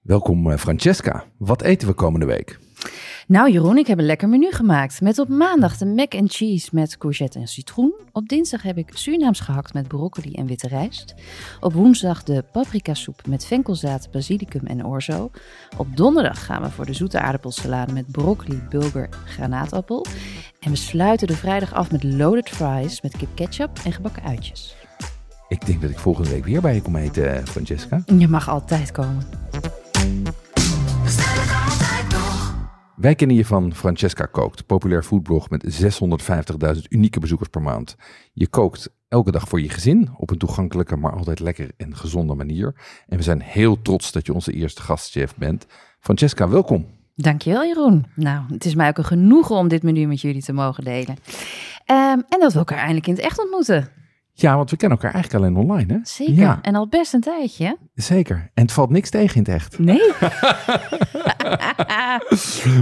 Welkom eh, Francesca. Wat eten we komende week? Nou Jeroen, ik heb een lekker menu gemaakt. Met op maandag de mac and cheese met courgette en citroen. Op dinsdag heb ik Surinaams gehakt met broccoli en witte rijst. Op woensdag de paprika soep met venkelzaad, basilicum en orzo. Op donderdag gaan we voor de zoete aardappelsalade met broccoli, bulgur, granaatappel. En we sluiten de vrijdag af met loaded fries met kip ketchup en gebakken uitjes. Ik denk dat ik volgende week weer bij je kom eten, eh, Francesca. Je mag altijd komen. Wij kennen je van Francesca Kookt, populair foodblog met 650.000 unieke bezoekers per maand. Je kookt elke dag voor je gezin op een toegankelijke, maar altijd lekker en gezonde manier. En we zijn heel trots dat je onze eerste gastchef bent. Francesca, welkom. Dankjewel Jeroen. Nou, het is mij ook een genoegen om dit menu met jullie te mogen delen. Ehm, en dat we elkaar eindelijk in het echt ontmoeten. Ja, want we kennen elkaar eigenlijk alleen online, hè? Zeker. Ja, En al best een tijdje. zeker. En het valt niks tegen in het echt. Nee?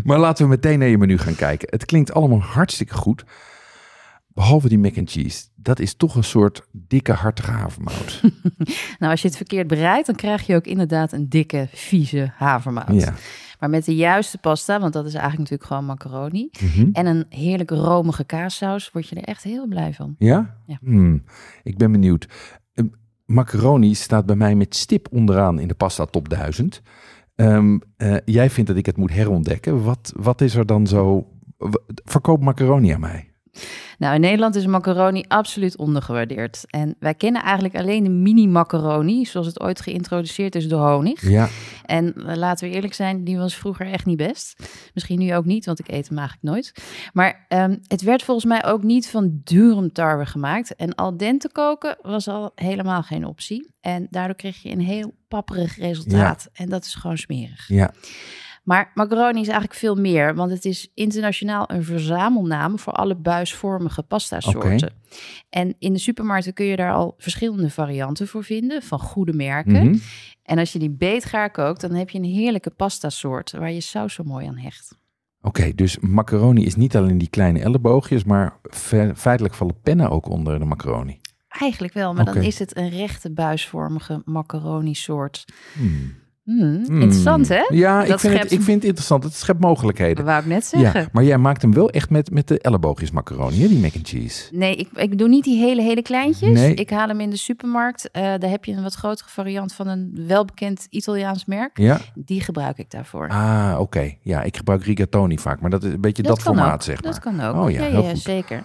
Maar laten we meteen naar je menu gaan kijken. Het klinkt allemaal hartstikke goed. Behalve die mac and cheese. Dat is toch een soort dikke, hartige havermout. nou, als je het verkeerd bereidt, dan krijg je ook inderdaad een dikke, vieze havermout. ja. Maar met de juiste pasta, want dat is eigenlijk natuurlijk gewoon macaroni. Mhm. En een heerlijk romige kaassaus, word je er echt heel blij van. Ja? Ja. Hmm, ik ben benieuwd. Eh, macaroni staat bij mij met stip onderaan in de pasta top 1000. Ehm, eh, jij vindt dat ik het moet herontdekken. Wat, wat is er dan zo... Verkoop macaroni aan mij. Nou, in Nederland is macaroni absoluut ondergewaardeerd. En wij kennen eigenlijk alleen de mini-macaroni, zoals het ooit geïntroduceerd is door honig. Ja, En eh, laten we eerlijk zijn, die was vroeger echt niet best. Misschien nu ook niet, want ik eet hem eigenlijk nooit. Maar ehm, het werd volgens mij ook niet van durum tarwe gemaakt. En al dente koken was al helemaal geen optie. En daardoor kreeg je een heel papperig resultaat. En dat is gewoon smerig. ja. Maar macaroni is eigenlijk veel meer, want het is internationaal een verzamelnaam voor alle buisvormige pastasoorten. En in de supermarkten kun je daar al verschillende varianten voor vinden, van goede merken. Mhm. En als je die beetgaar kookt, dan heb je een heerlijke pastasoort waar je saus zo mooi aan hecht. Oké, dus macaroni is niet alleen die kleine elleboogjes, maar fe- feitelijk vallen pennen ook onder de macaroni. Eigenlijk wel, maar dan is het een rechte buisvormige macaroni soort. Hmm. Hmm, Hmm. Interessant hè? Ja, ik vind, het, ik vind het interessant. Het schept mogelijkheden. Dat wou ik net zeggen. Ja, maar jij maakt hem wel echt met, met de elleboogjes macaroni, hè, die mac and cheese. Nee, ik, ik doe niet die hele, hele kleintjes. Nee. Ik haal hem in de supermarkt. Eh, daar heb je een wat grotere variant van een welbekend Italiaans merk. Ja? Die gebruik ik daarvoor. Ah, oké. Ja, ik gebruik rigatoni vaak, maar dat is een beetje dat, formaat, ook. zeg maar. Dat kan ook. Oh ja, ja, zeker.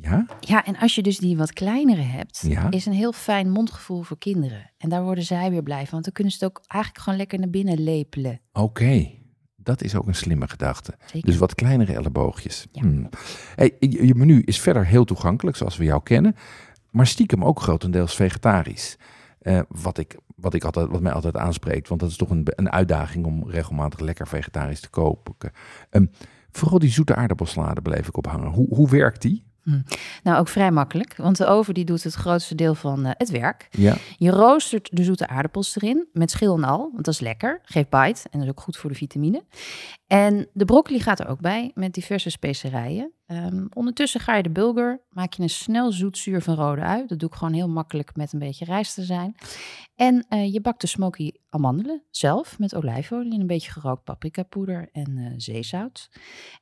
Ja? Ja, en als je dus die wat kleinere hebt, Ja. is een heel fijn mondgevoel voor kinderen. En daar worden zij weer blij van. Want dan kunnen ze het ook eigenlijk gewoon lekker naar binnen lepelen. Oké. Dat is ook een slimme gedachte. Zeker. Dus wat kleinere elleboogjes. Ja. Hmm. Hey, je je menu is verder heel toegankelijk, zoals we jou kennen. Maar stiekem ook grotendeels vegetarisch. Eh, wat, ik, wat, ik altijd, wat mij altijd aanspreekt. Want dat is toch een, een uitdaging om regelmatig lekker vegetarisch te kopen. Ehm, vooral die zoete aardappelsalade bleef ik ophangen. Hoe, hoe werkt die? Nou, ook vrij makkelijk. Want de oven die doet het grootste deel van eh, het werk. Ja, Je roostert de zoete aardappels erin, met schil en al, want dat is lekker. Geeft bite en dat is ook goed voor de vitamine. En de broccoli gaat er ook bij, met diverse specerijen. Ehm, ondertussen ga je de bulgur, maak je een snel zoetzuur van rode ui. Dat doe ik gewoon heel makkelijk met een beetje rijst te zijn. En eh, je bakt de smoky amandelen zelf met olijfolie en een beetje gerookt paprikapoeder en eh, zeezout.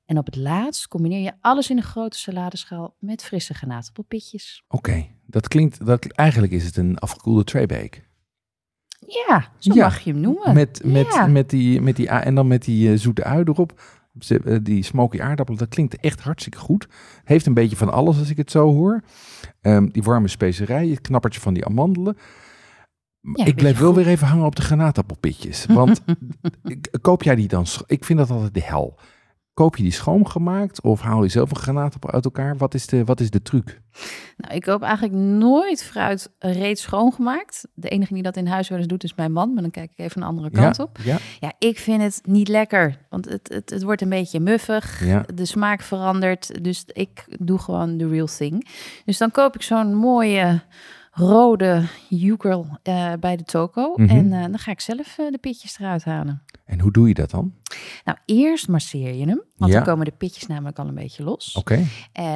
En op het laatst combineer je alles in een grote saladeschaal met frisse granaatappelpitjes. oké. Dat klinkt, dat, eigenlijk is het een afgekoelde traybake. Ja, zo Ja, mag je hem noemen. Met, met, Ja. met die, met die, en dan met die eh, zoete ui erop. Eh, Die smoky aardappelen, dat klinkt echt hartstikke goed. Heeft een beetje van alles als ik het zo hoor. Ehm, die warme specerijen, het knappertje van die amandelen. ik beetje wel goed. weer even hangen op de granaatappelpitjes. Want koop jij die dan? Ik vind dat altijd de hel. Koop je die schoongemaakt of haal je zelf een granaatappel uit elkaar? Wat is de, wat is de truc? Nou, ik koop eigenlijk nooit fruit reeds schoongemaakt. De enige die dat in huis wel eens doet is mijn man, maar dan kijk ik even een andere kant ja, op. Ja, Ja, ik vind het niet lekker, want het, het, het wordt een beetje muffig. ja. De smaak verandert, dus ik doe gewoon de real thing. Dus dan koop ik zo'n mooie rode jukel eh, bij de toko. Mhm. En eh, dan ga ik zelf eh, de pitjes eruit halen. En hoe doe je dat dan? Nou, eerst masseer je hem, want Ja. dan komen de pitjes namelijk al een beetje los. Oké.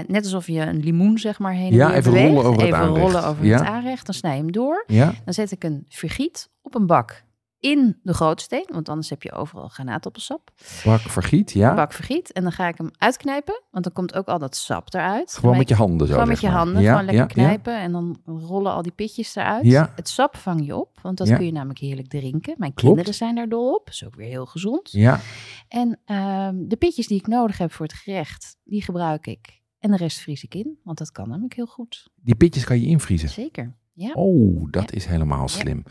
Net alsof je een limoen zeg maar heen en Ja, weer even beweegt. rollen over het even aanrecht. rollen over Ja. het aanrecht. Dan snij je hem door. Ja. Dan zet ik een vergiet op een bak in de grootsteen, want anders heb je overal granaatappelsap. Bak vergiet, ja. Bak vergiet en dan ga ik hem uitknijpen, want dan komt ook al dat sap eruit. Gewoon met je handen zo. Gewoon met je handen, Ja, gewoon lekker ja, ja. knijpen en dan rollen al die pitjes eruit. Ja. Het sap vang je op, want dat kun je namelijk heerlijk drinken. Mijn Klopt. kinderen zijn daar dol op, is ook weer heel gezond. Ja, En ehm, de pitjes die ik nodig heb voor het gerecht, die gebruik ik. En de rest vries ik in, want dat kan namelijk heel goed. die pitjes kan je invriezen. Zeker, ja. Oh, dat is helemaal slim.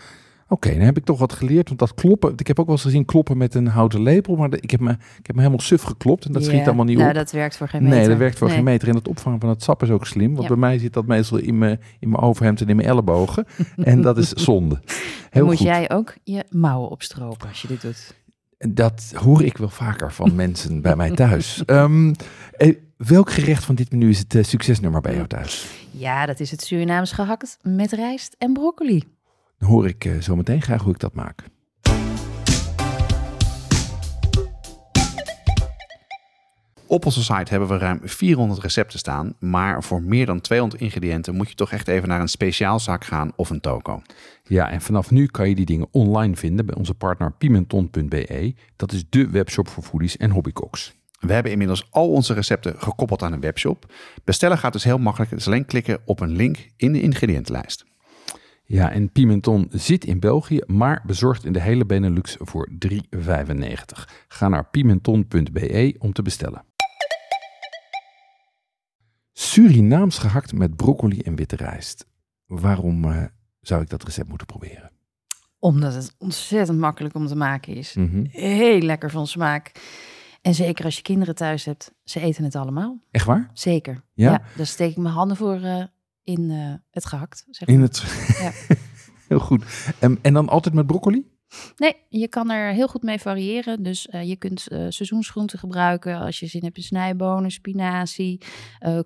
Oké, dan heb ik toch wat geleerd. Want dat kloppen, ik heb ook wel eens gezien kloppen met een houten lepel. Maar ik heb me, ik heb me helemaal suf geklopt en dat schiet allemaal niet nou, op. dat werkt voor geen meter. Nee, dat werkt voor Nee. geen meter. En het opvangen van het sap is ook slim. Want Ja. bij mij zit dat meestal in mijn, in mijn overhemd en in mijn ellebogen. en dat is zonde. Heel moet goed. jij ook je mouwen opstropen als je dit doet. Dat hoor ik wel vaker van mensen bij mij thuis. Ehm, eh, welk gerecht van dit menu is het eh, succesnummer bij jou thuis? Ja, dat is het Surinaams gehakt met rijst en broccoli. Dan hoor ik eh, zo meteen graag hoe ik dat maak. Op onze site hebben we ruim 400 recepten staan, maar voor meer dan 200 ingrediënten moet je toch echt even naar een speciaalzaak gaan of een toko. Ja, en vanaf nu kan je die dingen online vinden bij onze partner pimenton.be. Dat is de webshop voor foodies en hobbycooks. We hebben inmiddels al onze recepten gekoppeld aan een webshop. Bestellen gaat dus heel makkelijk. Het is alleen klikken op een link in de ingrediëntenlijst. Ja, en Pimenton zit in België, maar bezorgt in de hele Benelux voor 3,95. Ga naar pimenton.be om te bestellen. Surinaams gehakt met broccoli en witte rijst. Waarom eh, zou ik dat recept moeten proberen? Omdat het ontzettend makkelijk om te maken is. Mhm. Heel lekker van smaak. En zeker als je kinderen thuis hebt, ze eten het allemaal. Echt waar? Zeker. Ja? Ja, daar steek ik mijn handen voor eh, in eh, het gehakt. Zeg In het... Ja. Heel goed. En, en dan altijd met broccoli? Nee, je kan er heel goed mee variëren. Dus eh, je kunt eh, seizoensgroenten gebruiken als je zin hebt in snijbonen, spinazie,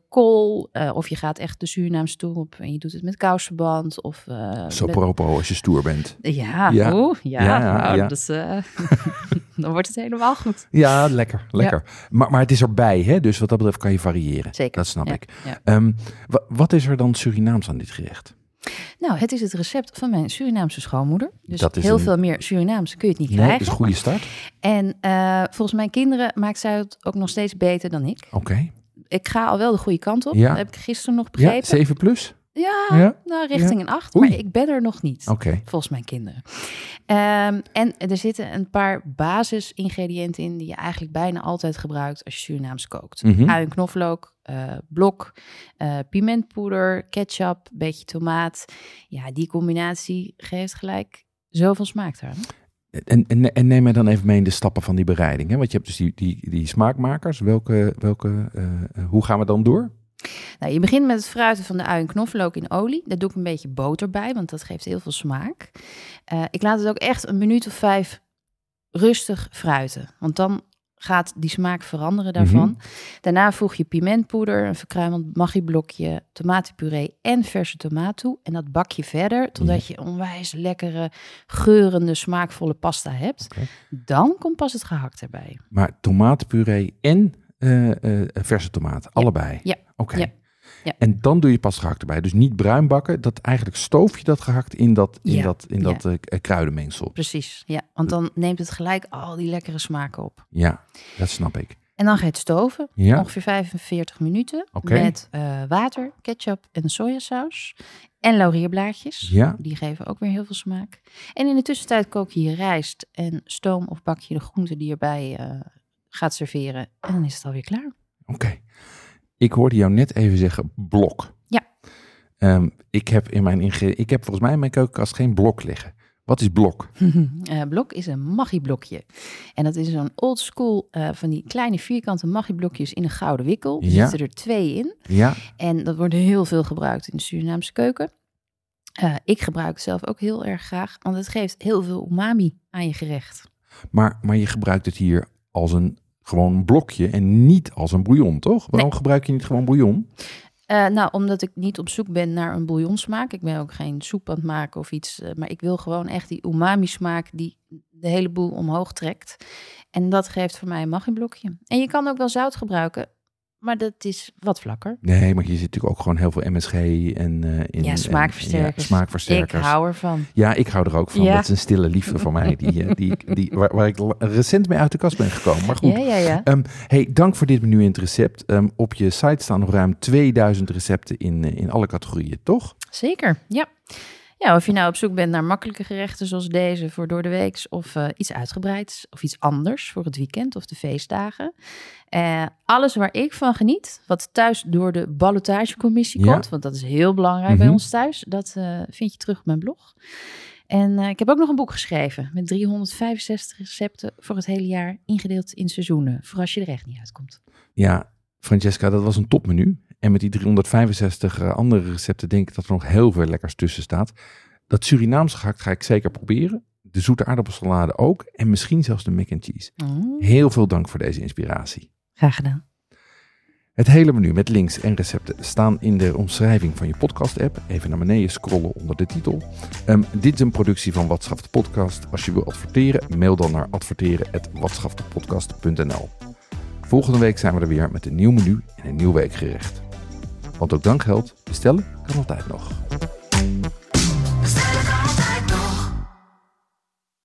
kool. of je gaat echt de Surinaamse toer op en je doet het met kousenband. Of, eh, Zo met- propo als je stoer bent. Ja, Ja. ja, Ja, ja, nou, ja. Eh, dan wordt het helemaal goed. Ja, lekker. lekker. Maar, maar het is erbij, hè? dus wat dat betreft kan je variëren. Zeker. Dat snap Ja, ik. ja. Ehm, wa- wat is er dan Surinaams aan dit gerecht? Nou, het is het recept van mijn Surinaamse schoonmoeder. Dus Dat is heel een- veel meer Surinaams kun je het niet Nee, krijgen. dat is een goede start. En eh, volgens mijn kinderen maakt zij het ook nog steeds beter dan ik. Oké. Ik ga al wel de goede kant op. Ja. Dat heb ik gisteren nog Ja, begrepen. 7 plus? Ja, Ja. nou richting een 8. Oei. Maar ik ben er nog niet. Oké. Volgens mijn kinderen. Ehm, en er zitten een paar basisingrediënten in die je eigenlijk bijna altijd gebruikt als je Surinaams kookt. Mhm. Ui en knoflook, eh, blok, eh, pimentpoeder, ketchup, beetje tomaat. Ja, die combinatie geeft gelijk zoveel smaak eraan. En, en, en neem mij dan even mee in de stappen van die bereiding. Hè? Want je hebt dus die, die, die smaakmakers. Welke, welke, eh, hoe gaan we dan door? Nou, je begint met het fruiten van de ui en knoflook in olie. Daar doe ik een beetje boter bij, want dat geeft heel veel smaak. Eh, ik laat het ook echt een minuut of vijf rustig fruiten. Want dan gaat die smaak veranderen daarvan. Mhm. Daarna voeg je pimentpoeder, een verkruimeld maggi-blokje, tomatenpuree en verse tomaat toe. En dat bak je verder totdat je onwijs lekkere, geurende, smaakvolle pasta hebt. Dan komt pas het gehakt erbij. Maar tomatenpuree en eh, eh, verse tomaat, allebei? Ja. Oké. Ja. Ja. En dan doe je pas gehakt erbij. Dus niet bruin bakken. Dat eigenlijk stoof je dat gehakt in dat, in Ja. dat, in dat eh, kruidenmengsel. Precies, ja. Want dan neemt het gelijk al die lekkere smaken op. Ja, dat snap ik. En dan ga je het stoven. Ja. Ongeveer 45 minuten. Met eh, water, ketchup en sojasaus. En laurierblaadjes. Ja. Die geven ook weer heel veel smaak. En in de tussentijd kook je je rijst en stoom of bak je de groenten die erbij eh, gaat serveren. En dan is het alweer klaar. Oké. Ik hoorde jou net even zeggen blok. Ja. Ehm, ik, heb in mijn ik heb volgens mij in mijn keukenkast geen blok liggen. Wat is blok? Eh, blok is een maggi-blokje. En dat is zo'n old school eh, van die kleine vierkante maggi-blokjes in een gouden wikkel. Er Ja. zitten er twee in. Ja, En dat wordt heel veel gebruikt in de Surinaamse keuken. Eh, ik gebruik het zelf ook heel erg graag, want het geeft heel veel umami aan je gerecht. maar, maar je gebruikt het hier als een gewoon blokje en niet als een bouillon, toch? Waarom gebruik je niet gewoon bouillon? Eh, nou, omdat ik niet op zoek ben naar een bouillonsmaak. Ik ben ook geen soep aan het maken of iets. eh, maar ik wil gewoon echt die umami-smaak die de hele boel omhoog trekt. En dat geeft voor mij een maggi-blokje. En je kan ook wel zout gebruiken. Maar dat is wat vlakker. Nee, maar hier zit natuurlijk ook gewoon heel veel MSG en... eh, in, Ja, en- smaakversterkers. ja, smaakversterkers. Ik hou ervan. Ja, ik hou er ook van. Ja. Dat is een stille liefde voor mij, die, eh, die, die, waar, waar ik recent mee uit de kast ben gekomen. Maar goed, Ja, ja, ja. Ehm, hey, dank voor dit menu in het recept. Ehm, op je site staan nog ruim 2000 recepten in, eh, in alle categorieën, toch? Zeker, ja. Ja, of je nou op zoek bent naar makkelijke gerechten zoals deze voor door de weeks of eh, iets uitgebreids of iets anders voor het weekend of de feestdagen. Eh, alles waar ik van geniet, wat thuis door de ballotagecommissie Ja. komt, want dat is heel belangrijk bij Mhm. ons thuis, dat eh, vind je terug op mijn blog. En ik heb ook nog een boek geschreven met 365 recepten voor het hele jaar, ingedeeld in seizoenen, voor als je er echt niet uitkomt. Ja, Francesca, dat was een topmenu. En met die 365 eh, andere recepten denk ik dat er nog heel veel lekkers tussen staat. Dat Surinaamse gehakt ga ik zeker proberen. De zoete aardappelsalade ook. En misschien zelfs de mac and cheese. Mm, Heel veel dank voor deze inspiratie. graag gedaan. Het hele menu met links en recepten staan in de omschrijving van je podcast-app. Even naar beneden scrollen onder de titel. Ehm, dit is een productie van Watschaft de Podcast. Als je wil adverteren, mail dan naar adverteren.watschaftepodcast.nl Volgende week zijn we er weer met een nieuw menu en een nieuw weekgerecht. Want ook dankgeld, bestellen kan altijd nog.